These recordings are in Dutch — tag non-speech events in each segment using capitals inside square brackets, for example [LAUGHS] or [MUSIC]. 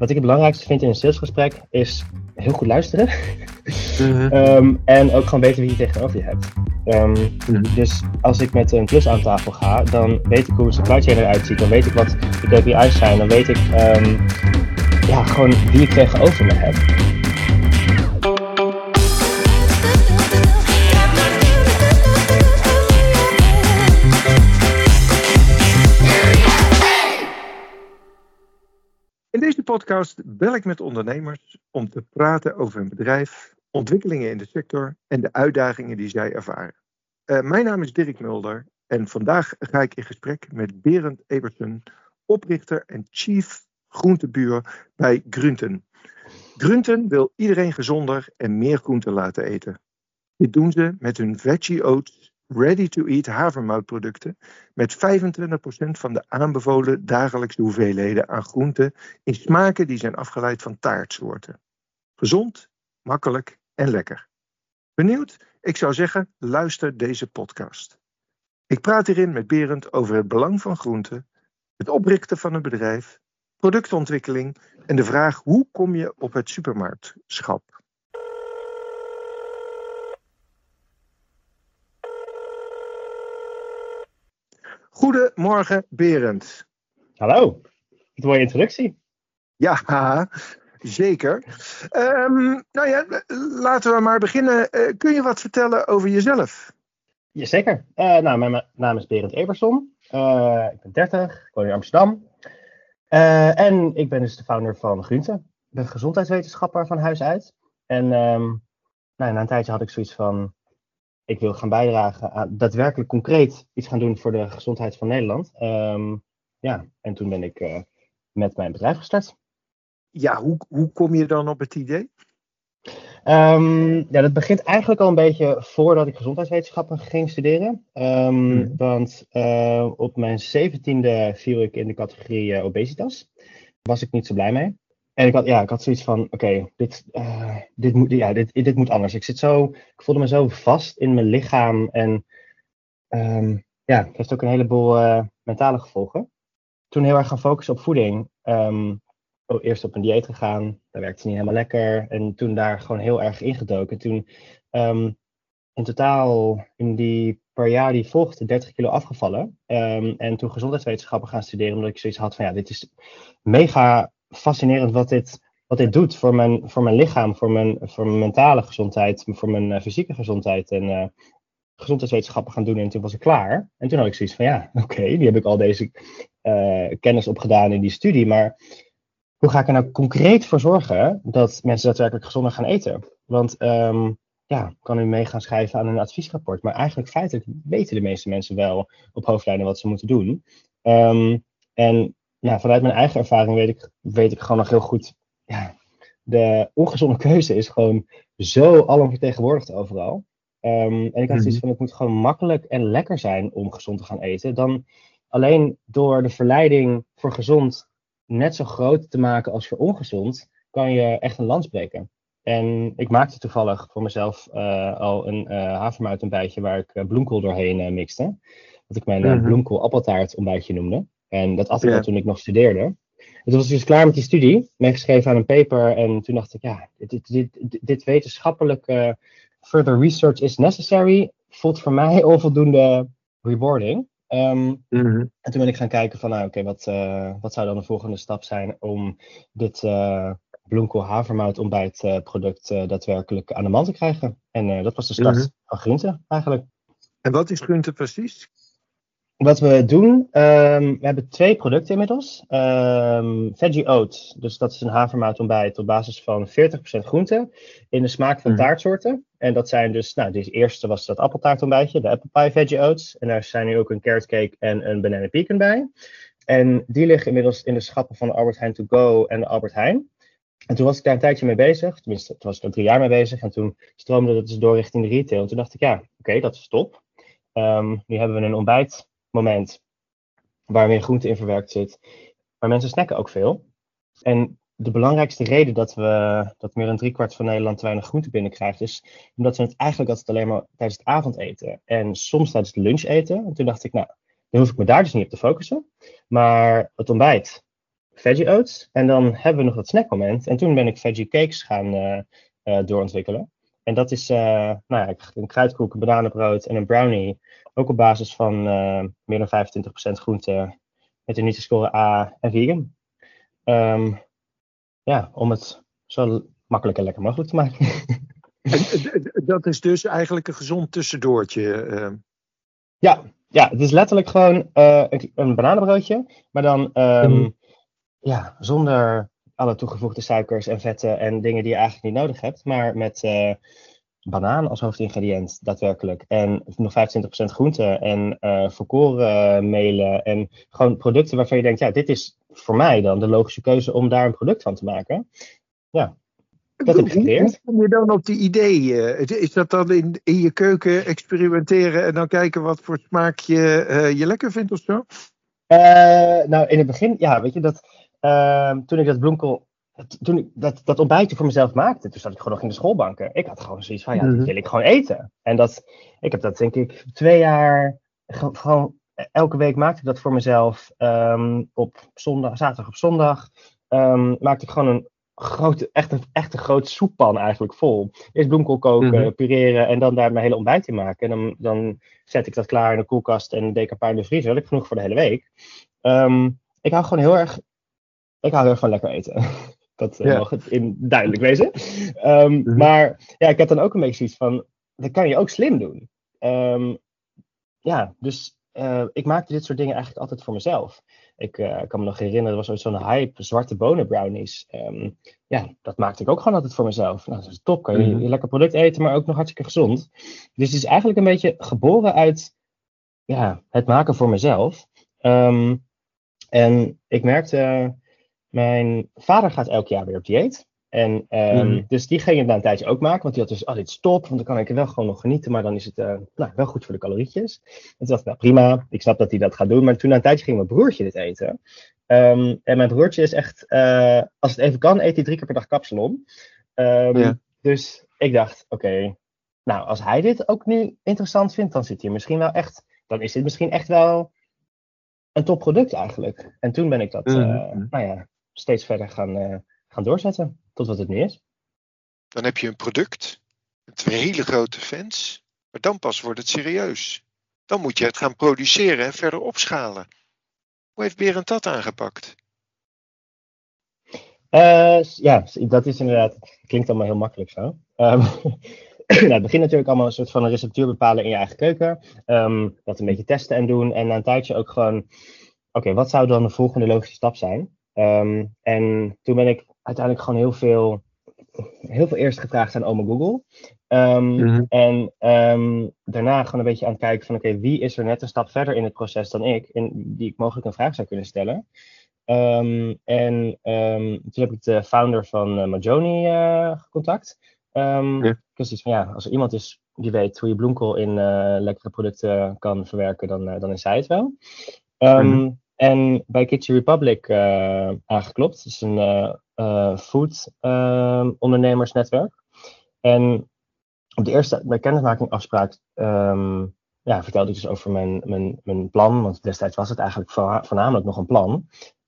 wat ik het belangrijkste vind in een salesgesprek is heel goed luisteren. Mhm. [LAUGHS] Ehm, en ook gewoon weten wie je tegenover je hebt. Ehm, mhm. Dus als ik met een plus aan tafel ga, dan weet ik hoe een supply chain eruit ziet. Dan weet ik wat de KPI's zijn. Dan weet ik um, ja, gewoon wie ik tegenover me heb. Podcast bel ik met ondernemers om te praten over hun bedrijf, ontwikkelingen in de sector en de uitdagingen die zij ervaren. Uh, mijn naam is Dirk Mulder en vandaag ga ik in gesprek met Berend Ebersen, oprichter en chief groentebuur bij Grunten. Grunten wil iedereen gezonder en meer groente laten eten. Dit doen ze met hun veggie oats ready-to-eat havermoutproducten met 25% van de aanbevolen dagelijkse hoeveelheden aan groenten in smaken die zijn afgeleid van taartsoorten. Gezond, makkelijk en lekker. Benieuwd? Ik zou zeggen, luister deze podcast. Ik praat hierin met Berend over het belang van groenten, het oprichten van een bedrijf, productontwikkeling en de vraag hoe kom je op het supermarktschap. Goedemorgen, Berend. Hallo, wat mooie introductie. Ja, [LAUGHS] zeker. Um, nou ja, laten we maar beginnen. Uh, kun je wat vertellen over jezelf? Jazeker. Uh, nou, mijn naam is Berend Everson. Uh, ik ben 30, ik woon in Amsterdam. en ik ben dus de founder van Groente. Ik ben gezondheidswetenschapper van huis uit. En um, nou, na een tijdje had ik zoiets van, ik wil gaan bijdragen aan daadwerkelijk concreet iets gaan doen voor de gezondheid van Nederland. Ehm, ja, en toen ben ik uh, met mijn bedrijf gestart. Ja, hoe, hoe kom je dan op het idee? Um, ja, dat begint eigenlijk al een beetje voordat ik gezondheidswetenschappen ging studeren. Um, Want uh, op mijn zeventiende viel ik in de categorie uh, obesitas. Was ik niet zo blij mee. En ik had, ja, ik had zoiets van, oké, dit, uh, dit, moet, ja, dit, dit moet anders. Ik, zit zo, ik voelde me zo vast in mijn lichaam. En um, ja, het heeft ook een heleboel uh, mentale gevolgen. Toen heel erg gaan focussen op voeding. Um, eerst op een dieet gegaan, dat werkte niet helemaal lekker. En toen daar gewoon heel erg ingedoken. Toen um, in totaal in die per jaar die volgde 30 kilo afgevallen. En toen gezondheidswetenschappen gaan studeren, omdat ik zoiets had van ja, dit is mega fascinerend wat dit, wat dit doet voor mijn, voor mijn lichaam, voor mijn, voor mijn mentale gezondheid, voor mijn uh, fysieke gezondheid. En uh, gezondheidswetenschappen gaan doen en toen was ik klaar. En toen had ik zoiets van ja, [LAUGHS] oké, die heb ik al deze uh, kennis opgedaan in die studie, maar hoe ga ik er nou concreet voor zorgen dat mensen daadwerkelijk gezonder gaan eten? Want um, ja, kan nu mee gaan schrijven aan een adviesrapport, maar eigenlijk feitelijk weten de meeste mensen wel op hoofdlijnen wat ze moeten doen. Um, en ja, vanuit mijn eigen ervaring weet ik, weet ik gewoon nog heel goed. Ja, de ongezonde keuze is gewoon zo alomvertegenwoordigd overal. Um, en ik had zoiets mhm. van: het moet gewoon makkelijk en lekker zijn om gezond te gaan eten. Dan alleen door de verleiding voor gezond net zo groot te maken als voor ongezond, kan je echt een lans breken. En ik maakte toevallig voor mezelf uh, al een uh, havermout waar ik uh, bloemkool doorheen mixte. Wat ik mijn mm bloemkool appeltaart ontbijtje noemde. En dat had ik al toen ik nog studeerde. En toen was ik dus klaar met die studie, meegeschreven aan een paper. En toen dacht ik, ja, dit, dit, dit, wetenschappelijke further research is necessary. Voelt voor mij [LAUGHS] onvoldoende rewarding. Um, En toen ben ik gaan kijken van, nou oké, wat, uh, wat zou dan de volgende stap zijn om dit uh, bloemkool havermout ontbijtproduct uh, daadwerkelijk aan de man te krijgen. En dat was de start mhm. van Groente eigenlijk. En wat is Groente precies? Wat we doen, um, we hebben twee producten inmiddels. Um, veggie Oat, dus dat is een havermout ontbijt op basis van 40% groente in de smaak van mm. taartsoorten. En dat zijn dus, nou, de eerste was dat appeltaartontbijtje, de Apple Pie Veggie Oats. En daar zijn nu ook een carrot cake en een banana pecan bij. En die liggen inmiddels in de schappen van de Albert Heijn To Go en de Albert Heijn. En toen was ik daar een tijdje mee bezig, tenminste, toen was ik er drie jaar mee bezig. En toen stroomde dat dus door richting de retail. En toen dacht ik, ja, oké, dat is top. Um, nu hebben we een ontbijt moment waar meer groente in verwerkt zit. Maar mensen snacken ook veel. En de belangrijkste reden dat we dat meer dan driekwart van Nederland te weinig groente binnenkrijgt, is omdat ze het eigenlijk altijd alleen maar tijdens het avondeten en soms tijdens het lunch eten. En toen dacht ik, nou, dan hoef ik me daar dus niet op te focussen. Maar het ontbijt, veggie oats. En dan hebben we nog dat snackmoment. En toen ben ik veggie cakes gaan uh, doorontwikkelen. En dat is nou ja, een kruidkoek, een bananenbrood en een brownie. Ook op basis van meer dan 25% groente met een Nutri-score A en vegan. Um, ja, om het zo makkelijk en lekker mogelijk te maken. dat is dus eigenlijk een gezond tussendoortje. Uh. Ja, ja, het is letterlijk gewoon uh, een, bananenbroodje, maar dan um, ja, zonder alle toegevoegde suikers en vetten en dingen die je eigenlijk niet nodig hebt, maar met uh, banaan als hoofdingrediënt daadwerkelijk. En nog 25% groente en uh, volkorenmelen en gewoon producten waarvan je denkt, ja, dit is voor mij dan de logische keuze om daar een product van te maken. Ja, dat heb ik geleerd. Hoe kom je dan op die ideeën? Is dat dan in, in je keuken experimenteren en dan kijken wat voor smaakje uh, je lekker vindt of zo? Uh, nou, in het begin, ja, weet je, dat, uh, toen ik dat bloemkool, toen ik dat, dat ontbijtje voor mezelf maakte, toen zat ik gewoon nog in de schoolbanken. Ik had gewoon zoiets van, ja, mm dit wil ik gewoon eten. En dat, ik heb dat denk ik twee jaar gewoon elke week maakte ik dat voor mezelf. Um, op zondag, zaterdag op zondag um, maakte ik gewoon een grote, echt een, echt een grote soeppan eigenlijk vol. Eerst bloemkool koken, mm pureren en dan daar mijn hele ontbijt in maken. En dan, dan zet ik dat klaar in de koelkast en deed ik een paar in de vriezer. Dat heb ik genoeg voor de hele week. Um, ik hou gewoon heel erg, ik hou heel erg van lekker eten. [LAUGHS] dat uh, mag het in duidelijk wezen. Um, mm -hmm. Maar ja, ik heb dan ook een beetje zoiets van, dat kan je ook slim doen. Um, ja, dus uh, ik maakte dit soort dingen eigenlijk altijd voor mezelf. Ik uh, kan me nog herinneren, er was ooit zo'n hype, zwarte bonen brownies. Um, ja, dat maakte ik ook gewoon altijd voor mezelf. Nou, dat is top, kan je mm -hmm. lekker product eten, maar ook nog hartstikke gezond. Dus het is eigenlijk een beetje geboren uit ja, het maken voor mezelf. Um, en ik merkte, mijn vader gaat elk jaar weer op dieet. En um, mm. dus die ging het na een tijdje ook maken, want die had dus, oh dit is top, want dan kan ik er wel gewoon nog genieten, maar dan is het uh, nou, wel goed voor de calorietjes. En toen dacht ik, nou prima, ik snap dat hij dat gaat doen, maar toen na een tijdje ging mijn broertje dit eten. Um, en mijn broertje is echt, uh, als het even kan, eet hij drie keer per dag kapsalon. Um, ja. Dus ik dacht, oké, okay, nou als hij dit ook nu interessant vindt, dan zit hij misschien wel echt, dan is dit misschien echt wel een topproduct eigenlijk. En toen ben ik dat, mm. uh, nou ja, steeds verder gaan, gaan doorzetten tot wat het nu is. Dan heb je een product met hele grote fans, maar dan pas wordt het serieus. Dan moet je het gaan produceren en verder opschalen. Hoe heeft Berend dat aangepakt? Uh, ja, dat is inderdaad, klinkt allemaal heel makkelijk zo. Um, [LAUGHS] nou, het begint natuurlijk allemaal een soort van een receptuur bepalen in je eigen keuken. Um, dat een beetje testen en doen. En na een tijdje ook gewoon, oké, okay, wat zou dan de volgende logische stap zijn? Um, en toen ben ik uiteindelijk gewoon heel veel, heel veel eerst gevraagd aan oma Google. Um, mm-hmm. En um, daarna gewoon een beetje aan het kijken van oké, okay, wie is er net een stap verder in het proces dan ik, in, die ik mogelijk een vraag zou kunnen stellen. Um, en toen heb ik de founder van uh, Majoni uh, gecontact. Um, ja. Dus van ja, als er iemand is die weet hoe je bloemkool in uh, lekkere producten kan verwerken, dan, dan is zij het wel. Mm-hmm. En bij Kitchen Republic uh, aangeklopt. Dat is een uh, uh, food ondernemersnetwerk. En op de eerste bij kennismaking afspraak um, ja, vertelde ik dus over mijn, mijn, mijn plan. Want destijds was het eigenlijk voornamelijk nog een plan.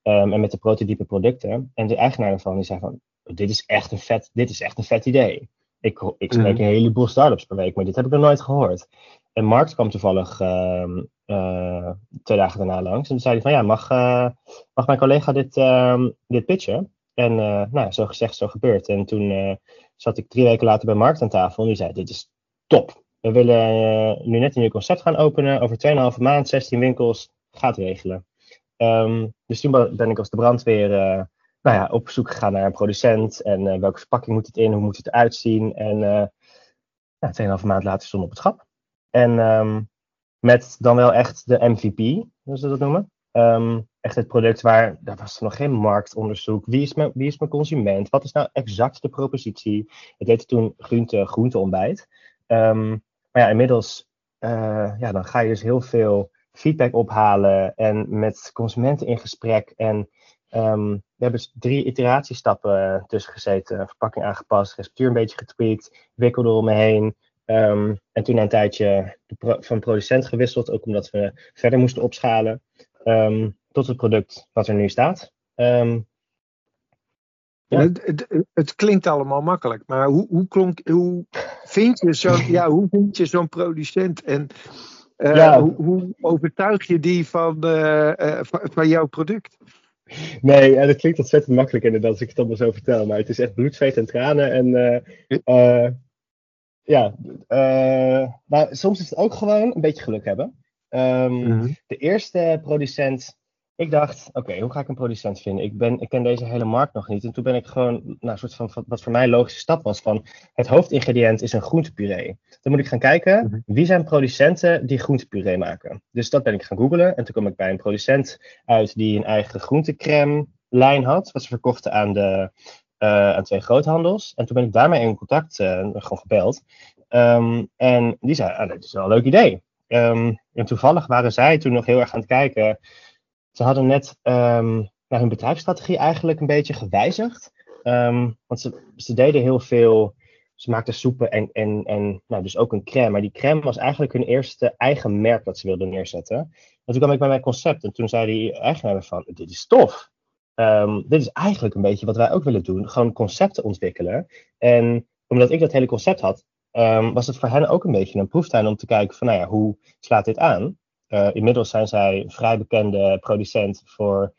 Um, en met de prototype producten. En de eigenaar daarvan die zei van, dit is echt een vet, dit is echt een vet idee. Ik, ik spreek een heleboel startups per week, maar dit heb ik nog nooit gehoord. En Mark kwam toevallig uh, uh, twee dagen daarna langs. En toen zei hij van ja, mag, uh, mag mijn collega dit, dit pitchen? En nou, zo gezegd, zo gebeurd. En toen zat ik drie weken later bij Mark aan tafel en die zei dit is top. We willen nu net een nieuw concept gaan openen. Over 2,5 maand, 16 winkels, gaat regelen. Um, dus toen ben ik als de brandweer nou ja, op zoek gegaan naar een producent. En welke verpakking moet het in, hoe moet het eruit zien. En nou, 2,5 maand later stond op het schap. En um, met dan wel echt de MVP, zoals ze dat noemen. Um, echt het product waar, daar was er nog geen marktonderzoek. Wie is, mijn, wie is mijn consument? Wat is nou exact de propositie? Het heette toen groente, groenteontbijt. Um, maar ja, inmiddels, uh, ja, dan ga je dus heel veel feedback ophalen en met consumenten in gesprek. En um, we hebben drie iteratiestappen tussen gezeten. Verpakking aangepast, receptuur een beetje getweakt, wikkel er omheen. Um, en toen na een tijdje van producent gewisseld, ook omdat we verder moesten opschalen, um, tot het product wat er nu staat. Ehm, Ja. Het, het, het, klinkt allemaal makkelijk, maar hoe, hoe, klonk, hoe vind je zo'n [LAUGHS] ja, hoe vind je zo'n producent en uh, ja. hoe, hoe, overtuig je die van, uh, uh, van, van, jouw product? Nee, en het klinkt ontzettend makkelijk inderdaad als ik het allemaal zo vertel, maar het is echt bloed, zweet en tranen. En ja, maar soms is het ook gewoon een beetje geluk hebben. Um, mm-hmm. De eerste producent ik dacht, oké, hoe ga ik een producent vinden? Ik, ben, ik ken deze hele markt nog niet. En toen ben ik gewoon, nou, een soort van, wat voor mij een logische stap was, van het hoofdingrediënt is een groentepuree. Dan moet ik gaan kijken, Mhm. wie zijn producenten die groentepuree maken? Dus dat ben ik gaan googlen. En toen kwam ik bij een producent uit die een eigen groentecrème lijn had, wat ze verkochten aan, de, eh, aan twee groothandels. En toen ben ik daarmee in contact, eh, gewoon gebeld. Ehm, en die zei, ah, dit is wel een leuk idee. Ehm, en toevallig waren zij toen nog heel erg aan het kijken ze hadden net um, nou, hun bedrijfsstrategie eigenlijk een beetje gewijzigd. Um, want ze, ze, deden heel veel. Ze maakten soepen en, en, en nou, dus ook een crème. Maar die crème was eigenlijk hun eerste eigen merk dat ze wilden neerzetten. En toen kwam ik bij mijn concept en toen zei die eigenaar van, dit is tof. Um, dit is eigenlijk een beetje wat wij ook willen doen. Gewoon concepten ontwikkelen. En omdat ik dat hele concept had, was het voor hen ook een beetje een proeftuin om te kijken van, nou ja, hoe slaat dit aan? Uh, inmiddels zijn zij vrij bekende producent voor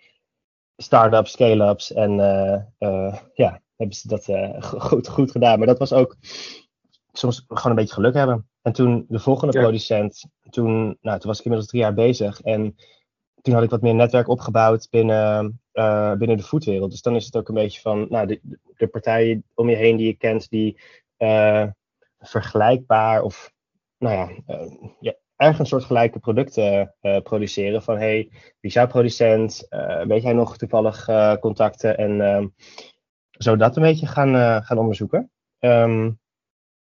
start-ups, scale-ups. En uh, uh, ja, hebben ze dat goed, goed gedaan. Maar dat was ook soms gewoon een beetje geluk hebben. En toen de volgende Ja. producent, toen, nou, toen was ik inmiddels drie jaar bezig. En toen had ik wat meer netwerk opgebouwd binnen, eh, binnen de foodwereld. Dus dan is het ook een beetje van, nou, de, de partijen om je heen die je kent, die eh, vergelijkbaar of, nou ja, eh, ja, ergens soort gelijke producten eh, produceren. Van, hey, wie is jouw producent? Eh, weet jij nog toevallig eh, contacten? En ehm, zo dat een beetje gaan, gaan onderzoeken. Ehm,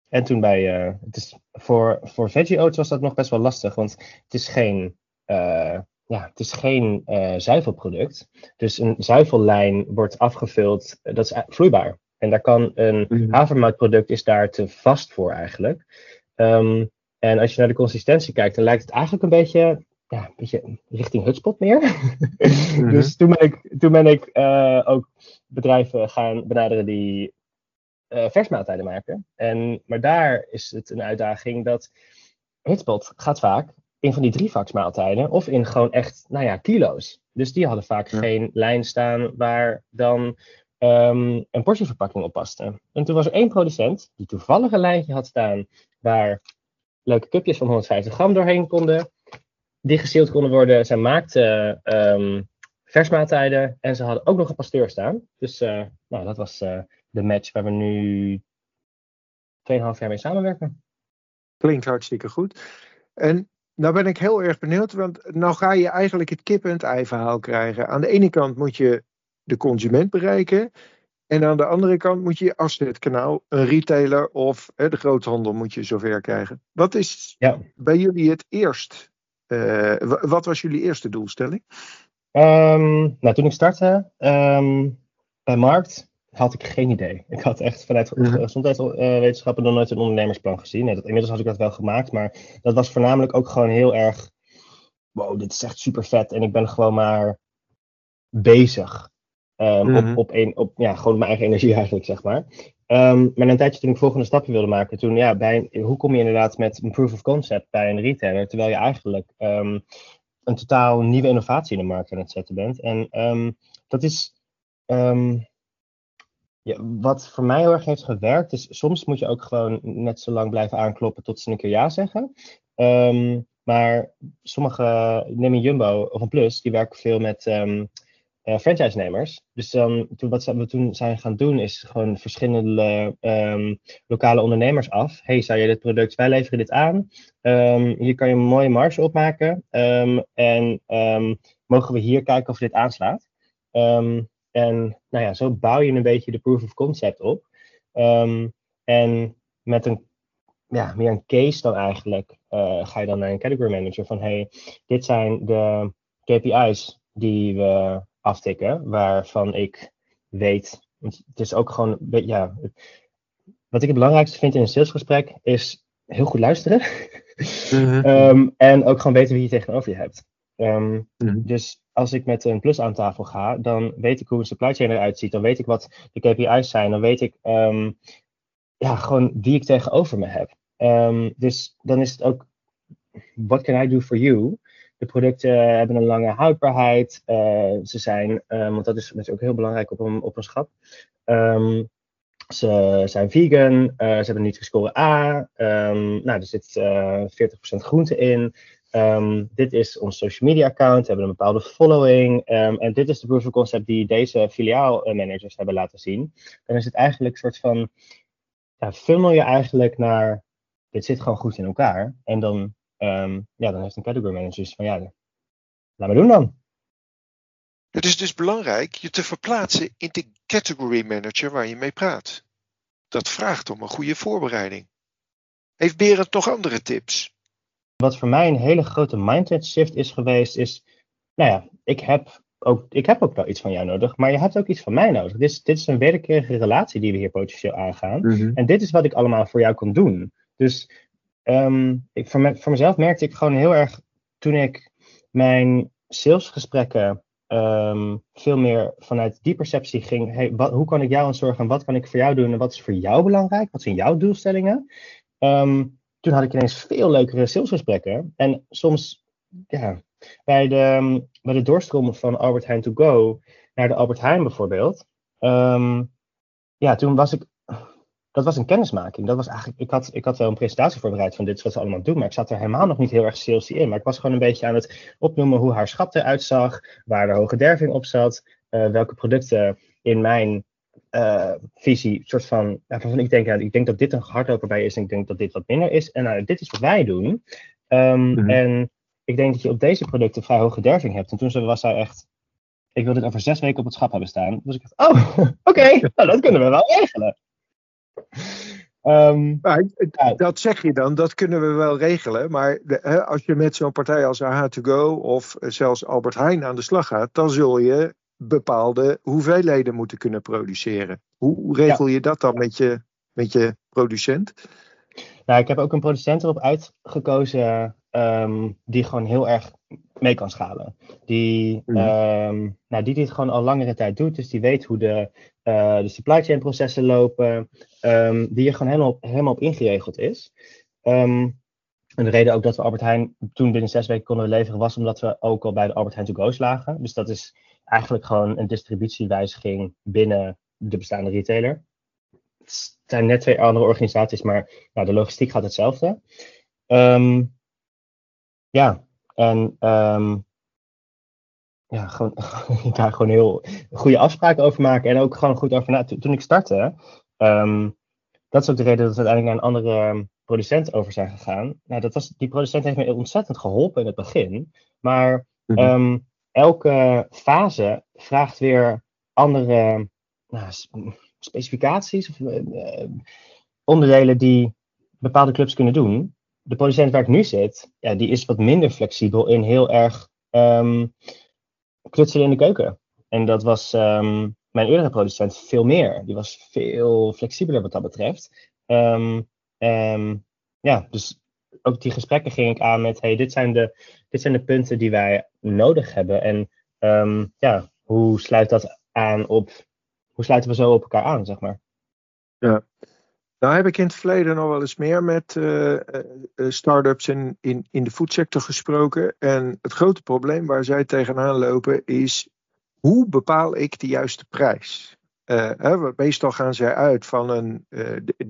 en toen bij, het is voor, voor Veggie Oats was dat nog best wel lastig, want het is geen, ja, het is geen zuivelproduct. Dus een zuivellijn wordt afgevuld, dat is vloeibaar. En daar kan een Mhm. havermoutproduct is daar te vast voor eigenlijk. Ehm, en als je naar de consistentie kijkt, dan lijkt het eigenlijk een beetje, ja, een beetje richting hutspot meer. Mhm. [LAUGHS] Dus toen ben ik, toen ben ik eh, ook bedrijven gaan benaderen die eh versmaaltijden maken. En, maar daar is het een uitdaging dat Hutspot gaat vaak in van die drievaksmaaltijden of in gewoon echt, nou ja, kilo's. Dus die hadden vaak Ja. geen lijn staan waar dan ehm, een portieverpakking op paste. En toen was er één producent die toevallig een lijntje had staan waar leuke cupjes van 150 gram doorheen konden, die geseeld konden worden. Zij maakten ehm, versmaaltijden en ze hadden ook nog een pasteur staan. Dus eh, nou, dat was eh, de match waar we nu 2,5 jaar mee samenwerken. Klinkt hartstikke goed. En nou ben ik heel erg benieuwd, want nou ga je eigenlijk het kip en het ei verhaal krijgen. Aan de ene kant moet je de consument bereiken. En aan de andere kant moet je je afzetkanaal, een retailer of hè, de groothandel moet je zover krijgen. Wat is Ja. bij jullie het eerst? eh, wa- wat was jullie eerste doelstelling? Ehm, nou, toen ik startte ehm, bij Markt had ik geen idee. Ik had echt vanuit Mhm. gezondheidswetenschappen nog nooit een ondernemersplan gezien. Nee, dat, inmiddels had ik dat wel gemaakt, maar dat was voornamelijk ook gewoon heel erg. Wow, dit is echt super vet. En ik ben gewoon maar bezig. Ehm, Mhm. op, op, een, op ja, gewoon mijn eigen energie [LAUGHS] eigenlijk, zeg maar. Ehm, maar een tijdje toen ik volgende stappen wilde maken, toen ja, bij een- hoe kom je inderdaad met een proof of concept bij een retailer, terwijl je eigenlijk ehm, een totaal nieuwe innovatie in de markt aan het zetten bent. En dat is ja, wat voor mij heel erg heeft gewerkt. is soms moet je ook gewoon net zo lang blijven aankloppen tot ze een keer ja zeggen. Maar sommige, neem een Jumbo of een Plus, die werken veel met eh, franchise-nemers. Dus toen, wat we toen zijn gaan doen, is gewoon verschillende ehm, lokale ondernemers af. hey, zou je dit product, wij leveren dit aan. Ehm, hier kan je een mooie marge opmaken. Ehm, en mogen we hier kijken of dit aanslaat. En nou ja, zo bouw je een beetje de proof of concept op. En met een, ja, meer een case dan eigenlijk, eh, ga je dan naar een category manager van hey, dit zijn de KPI's die we aftikken, waarvan ik weet, het is ook gewoon, ja, wat ik het belangrijkste vind in een salesgesprek is heel goed luisteren. Mhm. [LAUGHS] Ehm, en ook gewoon weten wie je tegenover je hebt. Ehm, Mhm. Dus als ik met een plus aan tafel ga, dan weet ik hoe een supply chain eruit ziet. Dan weet ik wat de KPI's zijn. Dan weet ik ehm, ja, gewoon wie ik tegenover me heb. Dus dan is het ook, what can I do for you? De producten hebben een lange houdbaarheid. Eh, ze zijn, ehm, want dat is natuurlijk ook heel belangrijk op een, op een schap. Ehm, ze zijn vegan, eh, ze hebben een Nutri-score A. Ehm, nou, er zit eh 40% groente in. Ehm, dit is ons social media account, we hebben een bepaalde following. en dit is de proof of concept die deze filiaalmanagers hebben laten zien. Dan is het eigenlijk een soort van, ja, funnel je eigenlijk naar, dit zit gewoon goed in elkaar. En dan, ehm, ja, dan heeft een category manager van, ja, laat maar doen dan. Het is dus belangrijk je te verplaatsen in de category manager waar je mee praat. Dat vraagt om een goede voorbereiding. Heeft Berend nog andere tips? Wat voor mij een hele grote mindset shift is geweest, is, nou ja, ik heb ook, ik heb ook wel iets van jou nodig, maar je hebt ook iets van mij nodig. Dit is, dit is een wederkerige relatie die we hier potentieel aangaan. Mhm. En dit is wat ik allemaal voor jou kan doen. Dus ehm, ik, voor, me- voor mezelf merkte ik gewoon heel erg toen ik mijn salesgesprekken ehm, veel meer vanuit die perceptie ging. Hey, wat, hoe kan ik jou aan zorgen en wat kan ik voor jou doen en wat is voor jou belangrijk? Wat zijn jouw doelstellingen? Ehm, toen had ik ineens veel leukere salesgesprekken. En soms, ja, bij de, bij de doorstroom van Albert Heijn to go naar de Albert Heijn bijvoorbeeld. ja, toen was ik dat was een kennismaking. Dat was eigenlijk, ik, had, ik had wel een presentatie voorbereid van dit is wat ze allemaal doen, maar ik zat er helemaal nog niet heel erg salesy in. Maar ik was gewoon een beetje aan het opnoemen hoe haar schap eruit zag, waar de hoge derving op zat, eh, welke producten in mijn eh, visie, soort van, waarvan ik denk, ja, ik denk dat dit een hardloper bij is en ik denk dat dit wat minder is. En nou, dit is wat wij doen. Ehm, Mhm. En ik denk dat je op deze producten vrij hoge derving hebt. En toen was zij echt, ik wil dit over zes weken op het schap hebben staan. Dus ik dacht, oh, [LAUGHS] oké, nou, dat kunnen we wel regelen. Ehm, Maar dat zeg je dan, dat kunnen we wel regelen. Maar de- hè, als je met zo'n partij als AH2Go of zelfs Albert Heijn aan de slag gaat, dan zul je bepaalde hoeveelheden moeten kunnen produceren. Hoe hoe regel je dat dan met je, met je producent? Nou, ik heb ook een producent erop uitgekozen ehm, die gewoon heel erg mee kan schalen. Die, ehm, nou, die dit gewoon al langere tijd doet. Dus die weet hoe de, eh, de supply chain processen lopen. ehm, die er gewoon helemaal op, helemaal op ingeregeld is. Ehm, en de reden ook dat we Albert Heijn toen binnen zes weken konden leveren was omdat we ook al bij de Albert Heijn to go's lagen. Dus dat is eigenlijk gewoon een distributiewijziging binnen de bestaande retailer. Het zijn net twee andere organisaties, maar nou, de logistiek gaat hetzelfde. Ja, en ehm, ja, gewoon, [LAUGHS] daar gewoon heel goede afspraken over maken. En ook gewoon goed over na. Toen ik startte, ehm, dat is ook de reden dat we uiteindelijk naar een andere ehm, producent over zijn gegaan. Nou, dat was, die producent heeft me ontzettend geholpen in het begin. Maar Mhm. elke fase vraagt weer andere nou, specificaties of eh, eh, onderdelen die bepaalde clubs kunnen doen. De producent waar ik nu zit, ja, die is wat minder flexibel in heel erg ehm klutselen in de keuken. En dat was ehm, mijn eerdere producent veel meer. Die was veel flexibeler wat dat betreft. Ehm, ja, dus ook die gesprekken ging ik aan met, hey, dit zijn de, dit zijn de punten die wij nodig hebben. En ja, hoe sluit dat aan op, hoe sluiten we zo op elkaar aan, zeg maar. Nou heb ik in het verleden nog wel eens meer met eh, start-ups in, in, in de foodsector gesproken. En het grote probleem waar zij tegenaan lopen is, hoe bepaal ik de juiste prijs? Hè, meestal gaan zij uit van een,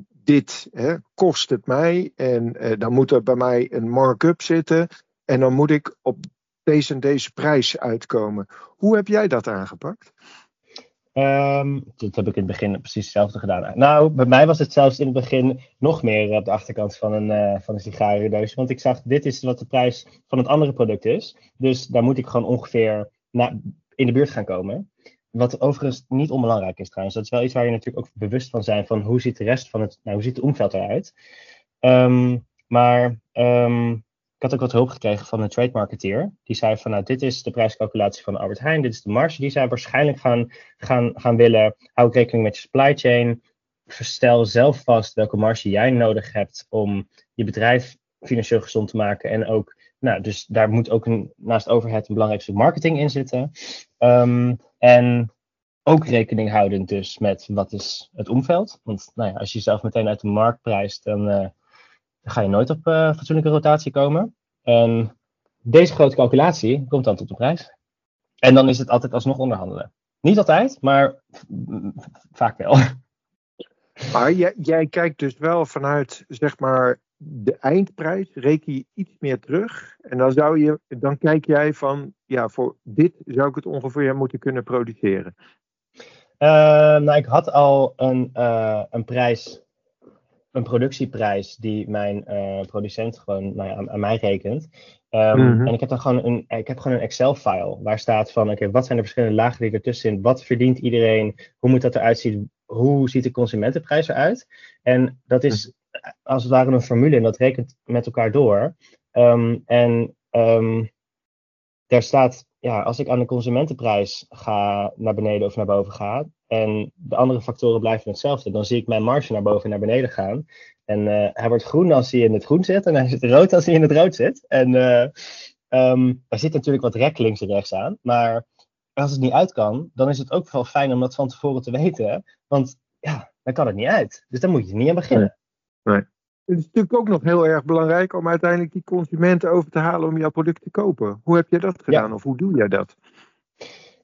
dit hè, kost het mij en dan moet er bij mij een markup zitten. En dan moet ik op deze en deze prijs uitkomen. Hoe heb jij dat aangepakt? Ehm, dat heb ik in het begin precies hetzelfde gedaan. Nou, bij mij was het zelfs in het begin nog meer op de achterkant van een, eh van een. Want ik zag, dit is wat de prijs van het andere product is. Dus daar moet ik gewoon ongeveer na, in de buurt gaan komen. Wat overigens niet onbelangrijk is trouwens. Dat is wel iets waar je natuurlijk ook bewust van zijn. Van hoe ziet de rest van het, nou, hoe ziet het omveld eruit? Ehm, maar ehm, ik had ook wat hulp gekregen van een trade marketeer. Die zei van, nou, dit is de prijscalculatie van Albert Heijn. Dit is de marge die zij waarschijnlijk gaan gaan, gaan willen. Hou rekening met je supply chain. Stel zelf vast welke marge jij nodig hebt om je bedrijf financieel gezond te maken. En ook nou, dus daar moet ook een, naast overhead een belangrijk stuk marketing in zitten. Ehm, en ook rekening houden dus met wat is het omveld. Want nou ja, als je jezelf meteen uit de markt prijst, dan, uh, dan ga je nooit op uh, fatsoenlijke rotatie komen. En deze grote calculatie komt dan tot de prijs. En dan is het altijd alsnog onderhandelen. Niet altijd, maar vaak wel. [LAUGHS] Maar jij, jij, kijkt dus wel vanuit, zeg maar, de eindprijs, reken je iets meer terug. En dan, zou je, dan kijk jij van, ja, voor dit zou ik het ongeveer moeten kunnen produceren. Uh, nou, ik had al een, uh, een prijs, een productieprijs die mijn uh, producent gewoon nou ja, aan, aan, mij rekent. Um, mm -hmm. En ik heb dan gewoon een, ik heb gewoon een Excel-file waar staat van, oké, okay, wat zijn de verschillende lagen die ertussen? Wat verdient iedereen? Hoe moet dat eruit zien? Hoe ziet de consumentenprijs eruit? En dat is als het ware een formule en dat rekent met elkaar door. Um, en um, daar staat, ja, als ik aan de consumentenprijs ga naar beneden of naar boven ga, en de andere factoren blijven hetzelfde, dan zie ik mijn marge naar boven en naar beneden gaan. En uh, hij wordt groen als hij in het groen zit, en hij zit rood als hij in het rood zit. En uh, um, er zit natuurlijk wat rek links en rechts aan, maar als het niet uit kan, dan is het ook wel fijn om dat van tevoren te weten. Want ja, dan kan het niet uit. Dus dan moet je niet aan beginnen. Nee. Het is natuurlijk ook nog heel erg belangrijk om uiteindelijk die consumenten over te halen om jouw product te kopen. Hoe heb je dat gedaan ja. of hoe doe jij dat?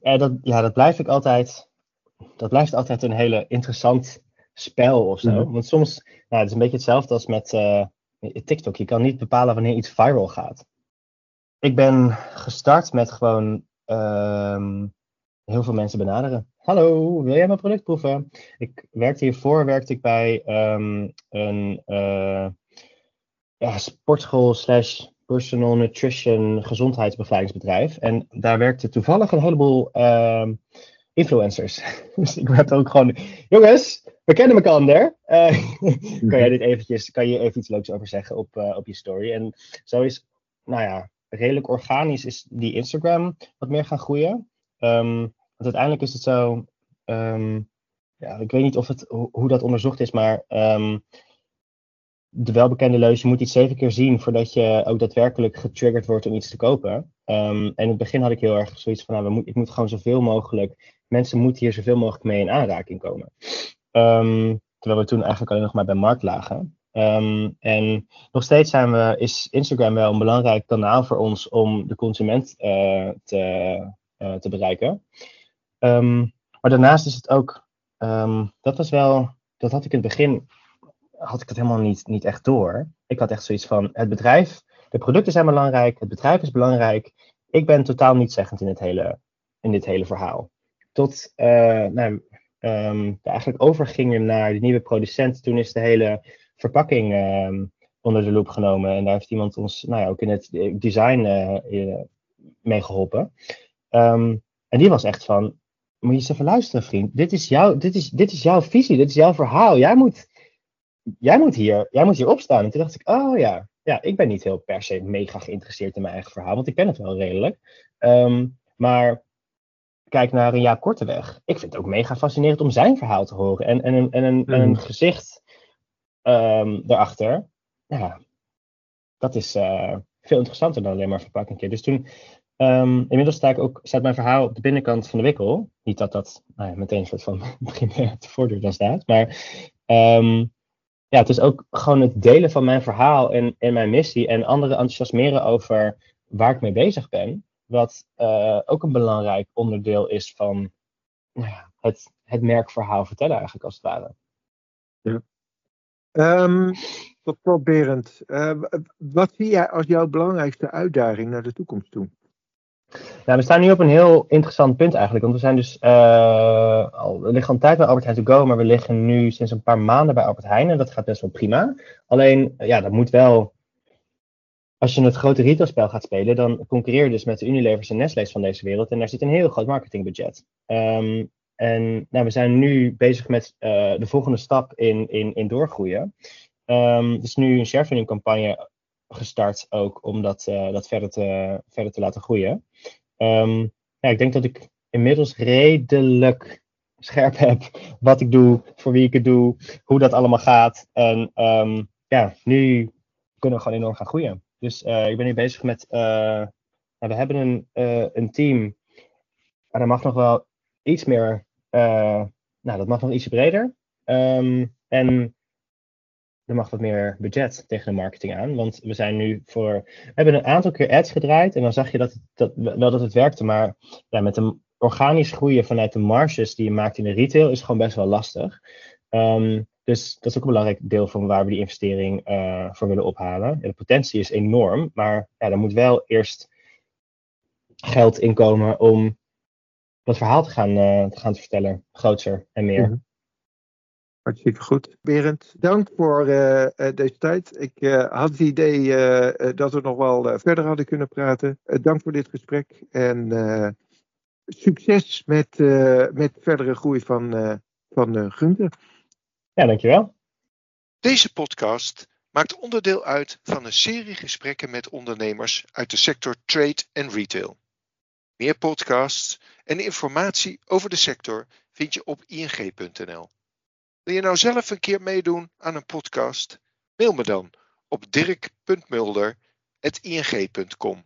Ja, dat? ja, dat blijf ik altijd. Dat blijft altijd een hele interessant spel of zo. Mm -hmm. Want soms, nou, het is een beetje hetzelfde als met uh, TikTok. Je kan niet bepalen wanneer iets viral gaat. Ik ben gestart met gewoon um, heel veel mensen benaderen. Hallo, wil jij mijn product proeven? Ik werkte hiervoor werkte ik bij um, een uh, ja, sportschool slash personal nutrition gezondheidsbegeleidingsbedrijf. En daar werkte toevallig een heleboel uh, influencers. [LAUGHS] dus ik werd ook gewoon, jongens, we kennen elkaar. Uh, [LAUGHS] kan jij dit eventjes, kan je even iets leuks over zeggen op, uh, op je story? En zo is, nou ja, redelijk organisch is die Instagram wat meer gaan groeien. Um, want uiteindelijk is het zo, um, ja, ik weet niet of het, ho hoe dat onderzocht is, maar um, de welbekende leus, je moet iets zeven keer zien voordat je ook daadwerkelijk getriggerd wordt om iets te kopen. En in het begin had ik heel erg zoiets van, nou, we moet, ik moet gewoon zoveel mogelijk, mensen moeten hier zoveel mogelijk mee in aanraking komen. Terwijl we toen eigenlijk alleen nog maar bij markt lagen. En nog steeds zijn we, is Instagram wel een belangrijk kanaal voor ons om de consument uh, te, te bereiken. Um, maar daarnaast is het ook, um, dat was wel, dat had ik in het begin, had ik het helemaal niet, niet echt door. Ik had echt zoiets van, het bedrijf, de producten zijn belangrijk, het bedrijf is belangrijk. Ik ben totaal niet zeggend in, het hele, in dit hele verhaal. Tot, uh, nou, um, eigenlijk overgingen naar de nieuwe producent. Toen is de hele verpakking onder de loep genomen. En daar heeft iemand ons nou ja, ook in het design uh, mee geholpen. Um, en die was echt van, moet je eens even luisteren, vriend. Dit is, jouw, dit, is, dit is jouw visie, dit is jouw verhaal. Jij moet, jij moet, hier, jij moet hier opstaan. En toen dacht ik, oh ja, ja, ik ben niet heel per se mega geïnteresseerd in mijn eigen verhaal, want ik ken het wel redelijk. Um, maar kijk naar een Jaap Korteweg. Ik vind het ook mega fascinerend om zijn verhaal te horen. En, en, een, en, een, en een gezicht um, daarachter. Ja, dat is uh, veel interessanter dan alleen maar verpakkingen. Dus toen Um, inmiddels sta ik ook, staat mijn verhaal op de binnenkant van de wikkel. Niet dat dat nou ja, meteen een soort van [LAUGHS] begin te voordeur dan staat. Maar um, ja, het is ook gewoon het delen van mijn verhaal en, en mijn missie. En anderen enthousiasmeren over waar ik mee bezig ben. Wat uh, ook een belangrijk onderdeel is van nou ja, het, het merkverhaal vertellen eigenlijk als het ware. Ja. Um, tot slot Berend, uh, wat zie jij als jouw belangrijkste uitdaging naar de toekomst toe? We staan nu op een heel interessant punt eigenlijk. Want we zijn dus uh, al, we liggen al een tijd bij Albert Heijn to go, maar we liggen nu sinds een paar maanden bij Albert Heijn en dat gaat best wel prima. Alleen, ja, dat moet wel. Als je het grote retailspel gaat spelen, dan concurreer je dus met de Unilevers en Nestle's van deze wereld. En daar zit een heel groot marketingbudget. Um, en nou, we zijn nu bezig met uh, de volgende stap in, in, in doorgroeien. Um, dus nu een sharefunding campagne gestart ook om dat, uh, dat verder, te, verder te laten groeien. Um, ja, ik denk dat ik inmiddels redelijk scherp heb [LAUGHS] wat ik doe, voor wie ik het doe, hoe dat allemaal gaat. En um, ja, nu kunnen we gewoon enorm gaan groeien. Dus ik ben nu bezig met. nou, we hebben een, een team. Maar dat mag nog wel iets meer. nou, dat mag nog iets breder. Ehm, en er mag wat meer budget tegen de marketing aan. Want we zijn nu voor. We hebben een aantal keer ads gedraaid. En dan zag je dat, dat, wel dat het werkte. Maar ja, met een organisch groeien vanuit de marges die je maakt in de retail is gewoon best wel lastig. Ehm, dus dat is ook een belangrijk deel van waar we die investering uh, voor willen ophalen. de potentie is enorm, maar ja, er moet wel eerst geld inkomen om dat verhaal te gaan, uh, te gaan vertellen, groter en meer. Mhm. Hartstikke goed. Berend, dank voor uh, deze tijd. Ik uh, had het idee dat we nog wel verder hadden kunnen praten. dank voor dit gesprek en succes met, met verdere groei van, van Gunther. Ja, dankjewel. Deze podcast maakt onderdeel uit van een serie gesprekken met ondernemers uit de sector trade en retail. Meer podcasts en informatie over de sector vind je op ing.nl. Wil je nou zelf een keer meedoen aan een podcast? Mail me dan op dirk.mulder.ing.com.